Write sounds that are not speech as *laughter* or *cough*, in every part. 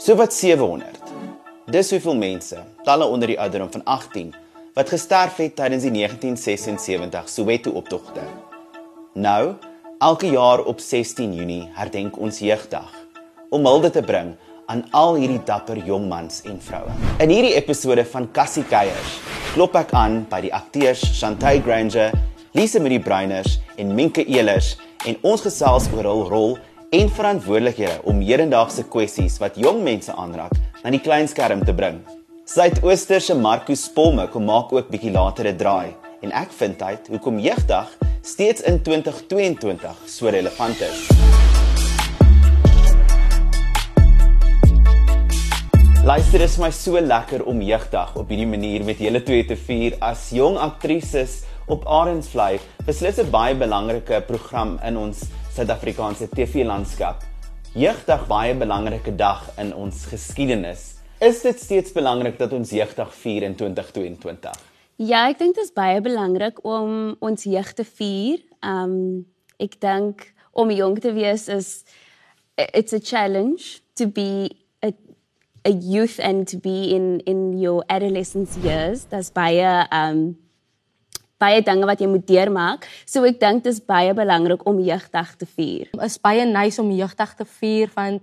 Sowat 700. Dis hoeveel mense, talle onder die ouderdom van 18, wat gesterf het tydens die 1976 Soweto optogte. Nou, elke jaar op 16 Junie herdenk ons jeugdag om hulde te bring aan al hierdie dapper jong mans en vroue. In hierdie episode van Cassie Keiers klop ek aan by die akteurs Shantay Granger, Lise Marie Bruiners en Minke Elers en ons gesels oor hul rol en verantwoordelikhede om hedendaagse kwessies wat jong mense aanraak na die klein skerm te bring. Suidooster se Marcus Spolme kom maak ook bietjie later 'n draai en ek vind uit hoekom jeugdag steeds in 2022 so relevant is. Luister, dit is my so lekker om jeugdag op hierdie manier met julle twee te vier as jong aktrises op Arendsvlei. Beslis 'n baie belangrike program in ons Suid-Afrikaanse TV-landskap. Jeugdag baie belangrike dag in ons geskiedenis. Is dit steeds belangrik dat ons jeugdag vier in 2022? Ja, ek dink dit is baie belangrik om ons jeug te vier. Um ek dink om jong te wees is it's a challenge to be a youth and to be in in your adolescence years that's baie um baie dinge wat jy moet deurmaak so ek dink dit is baie belangrik om jeugdag te vier is baie nice om jeugdag te vier want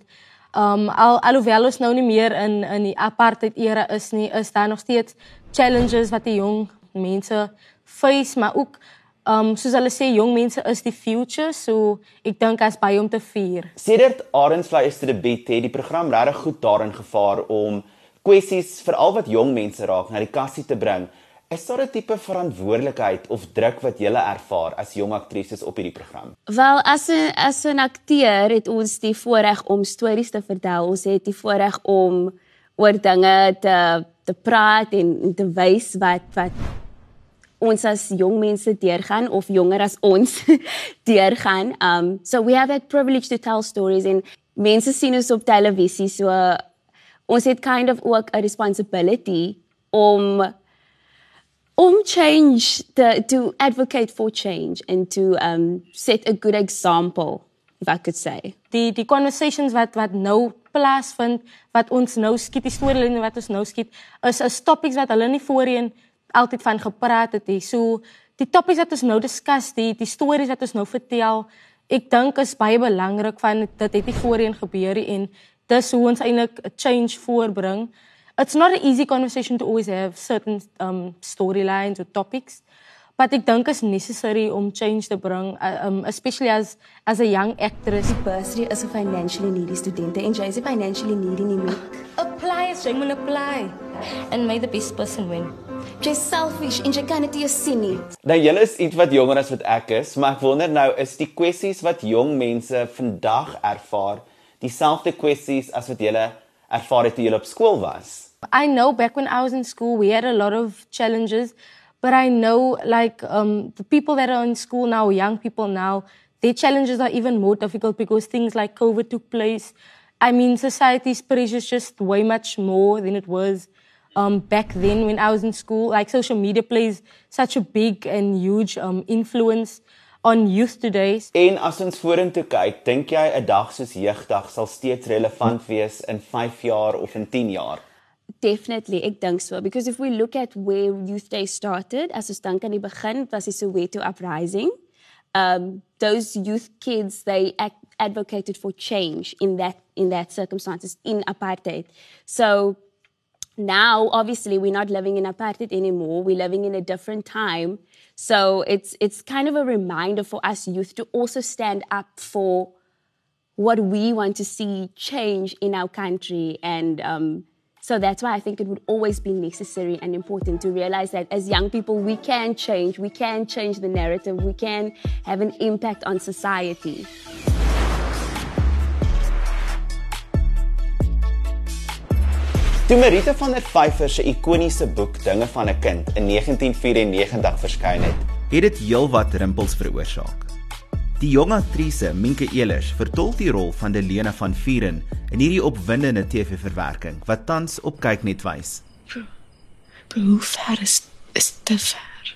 um al alhoewel ons nou nie meer in in die apartheid era is nie is daar nog steeds challenges wat die jong mense face maar ook um soos hulle sê jong mense is die future so ek dink as by om te vier. Sedert Arendsvlei is te debuut het die program regtig goed daarin gevaar om kwessies veral wat jong mense raak na die kassie te bring. Is daar 'n tipe verantwoordelikheid of druk wat jy ervaar as jong aktrises op hierdie program? Wel, as 'n as 'n akteur het ons die voorreg om stories te vertel. Ons het die voorreg om oor dinge te te praat en te wys wat wat ons as jong mense deurgaan of jonger as ons *laughs* deurgaan. Um so we have that privilege to tell stories and mense sien ons op televisie so uh, ons het kind of ook 'n responsibility om om change the, to advocate for change and to um set a good example if I could say. Die die conversations wat wat nou plaasvind wat ons nou skiet die storielyne wat ons nou skiet is 'n topics wat hulle nie voorheen altyd van gepraat het hier. So die topics wat ons nou diskus, die die stories wat ons nou vertel, ek dink is baie belangrik van dit het nie voorheen gebeur nie en dis hoe ons eintlik 'n change voorbring. It's not an easy conversation to always have certain um storylines or topics. But ek dink is necessary om change te bring, uh, um especially as as a young actress. Die bursary is 'n financially needy student en jy is financially needy nie meer. Apply as jy moet apply and may the best person win jy selfish en jy kan dit nie sien nie. Nou julle is iets wat jonger as wat ek is, maar ek wonder nou is die kwessies wat jong mense vandag ervaar dieselfde kwessies as wat julle ervaar toe op skool was. I know back when I was in school we had a lot of challenges, but I know like um the people that are in school now, young people now, their challenges are even more difficult because things like COVID took place. I mean society's pressure is just way much more than it was um, back then when I was in school. Like social media plays such a big and huge um, influence on youth today. En as ons vorentoe kyk, dink jy 'n dag soos jeugdag sal steeds relevant wees in 5 jaar of in 10 jaar? Definitely, ek dink so because if we look at where Youth Day started, as ons dink aan die begin, was die Soweto uprising. Um those youth kids they advocated for change in that in that circumstances in apartheid. So now obviously we're not living in apartheid anymore we're living in a different time so it's it's kind of a reminder for us youth to also stand up for what we want to see change in our country. And um, so that's why i think it would always be necessary and important to realize that as young people we can change. We can change the narrative. We can have an impact on society Toe Marita van der Vyver se ikoniese boek Dinge van 'n kind in 1994 verskyn het, het dit heelwat rimpels veroorsaak. Die jong aktrise Minke Elers vertolk die rol van Delena van Vuren in hierdie opwindende TV-verwerking wat tans op kyk net wys. Hoe ver is is te ver?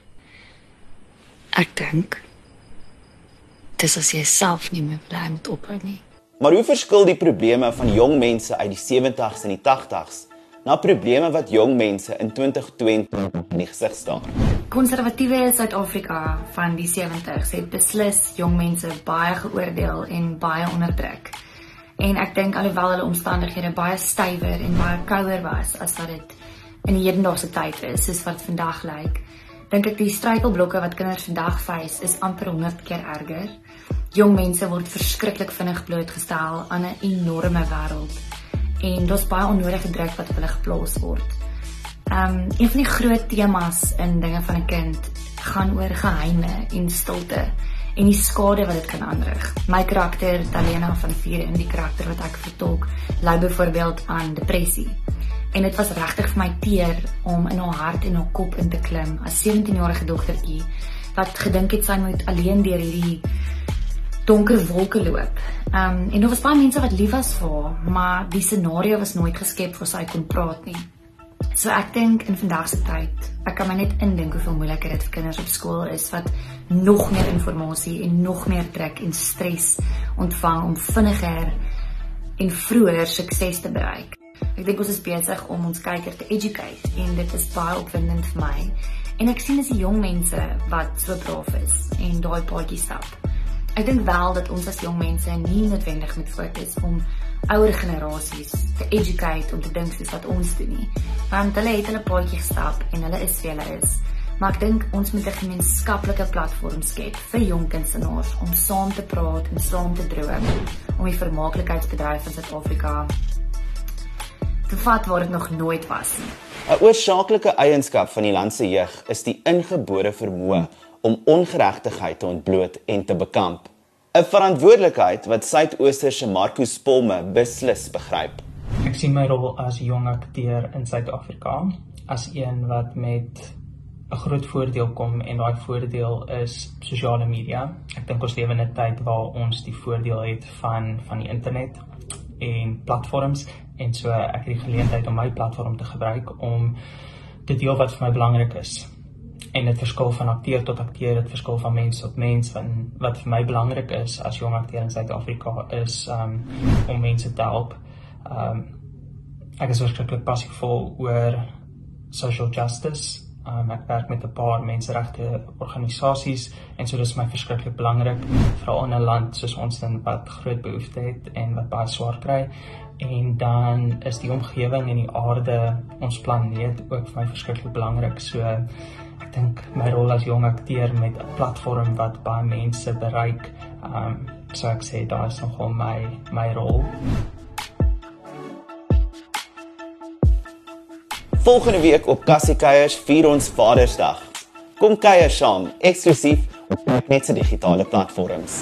Ek dink dis as jy self nie meer bly met ophou nie. Maar hoe verskil die probleme van jong mense uit die 70s en die 80s na probleme wat jong mense in 2020 in die gesig staar? Konservatiewe Suid-Afrika van die 70s het beslis jong mense baie geoordeel en baie onderdruk. En ek dink alhoewel hulle omstandighede baie stywer en baie kouer was as wat dit in die hedendaagse tyd is, soos wat vandag lyk, dink ek die struikelblokke wat kinders vandag face is amper 100 keer erger. Jong mense word verskriklik vinnig blootgestel aan 'n enorme wêreld en daar's baie onnodige druk wat op hulle geplaas word. Um een van die groot temas in dinge van 'n kind gaan oor geheime en stilte en die skade wat dit kan aanrig. My karakter, Talena van 4 in die karakter wat ek vertolk, ly byvoorbeeld aan depressie en dit was regtig vir my teer om in haar hart en haar kop in te klim as 17-jarige dogtertjie wat gedink het sy moet alleen deur hierdie donker wolke loop. Um en daar was baie mense wat lief was vir haar, maar die scenario was nooit geskep vir sy kon praat nie. So ek dink in vandag se tyd, ek kan my net indink hoeveel moeiliker dit vir kinders op skool is wat nog meer inligting en nog meer druk en stres ontvang om vinniger en vroeër sukses te bereik. Ek dink ons is besig om ons kykers te educate en dit is baie opwindend vir my. En ek sien as die jong mense wat so braaf is en daai paadjie stap. Ek dink wel dat ons as jong mense nie noodwendig moet fokus om ouer generasies te educate om te dink soos wat ons doen nie. Want hulle het hulle paadjie gestap en hulle is wie hulle is. Maar ek dink ons moet 'n gemeenskaplike platform skep vir jong kunstenaars om saam te praat en saam te droom om die vermaaklikheidsbedryf van Suid-Afrika te vat waar dit nog nooit was nie. 'n Oorsaaklike eienskap van die land se jeug is die ingebore vermoë om ongeregtigheid te ontbloot en te bekamp. 'n Verantwoordelikheid wat Suidooster se Marcus Polme beslis begryp. Ek sien my rol as jong akteur in Suid-Afrika as een wat met 'n groot voordeel kom en daai voordeel is sosiale media. Ek dink ons lewe in 'n tyd waar ons die voordeel het van van die internet en platforms en so ek het die geleentheid om my platform te gebruik om te deel wat vir my belangrik is. En dit verskil van akteur tot akteur, dit verskil van mens tot mens van wat vir my belangrik is as jong akteur in Suid-Afrika is um om mense te help. Um ek is verskriklik passievol oor social justice. Um, ek werk met 'n paar menseregte organisasies en so dis my verskriklik belangrik veral in 'n land soos ons in wat groot behoeftes het en wat baie swaar kry. En dan is die omgewing en die aarde ons planeet ook vir my verskriklik belangrik. So ek dink my rol as jong akteur met 'n platform wat baie mense bereik um, so ek sê daar is nogal my my rol Volgende week op Kassie Kuiers vier ons Vadersdag. Kom kuier saam, eksklusief op net se digitale platforms.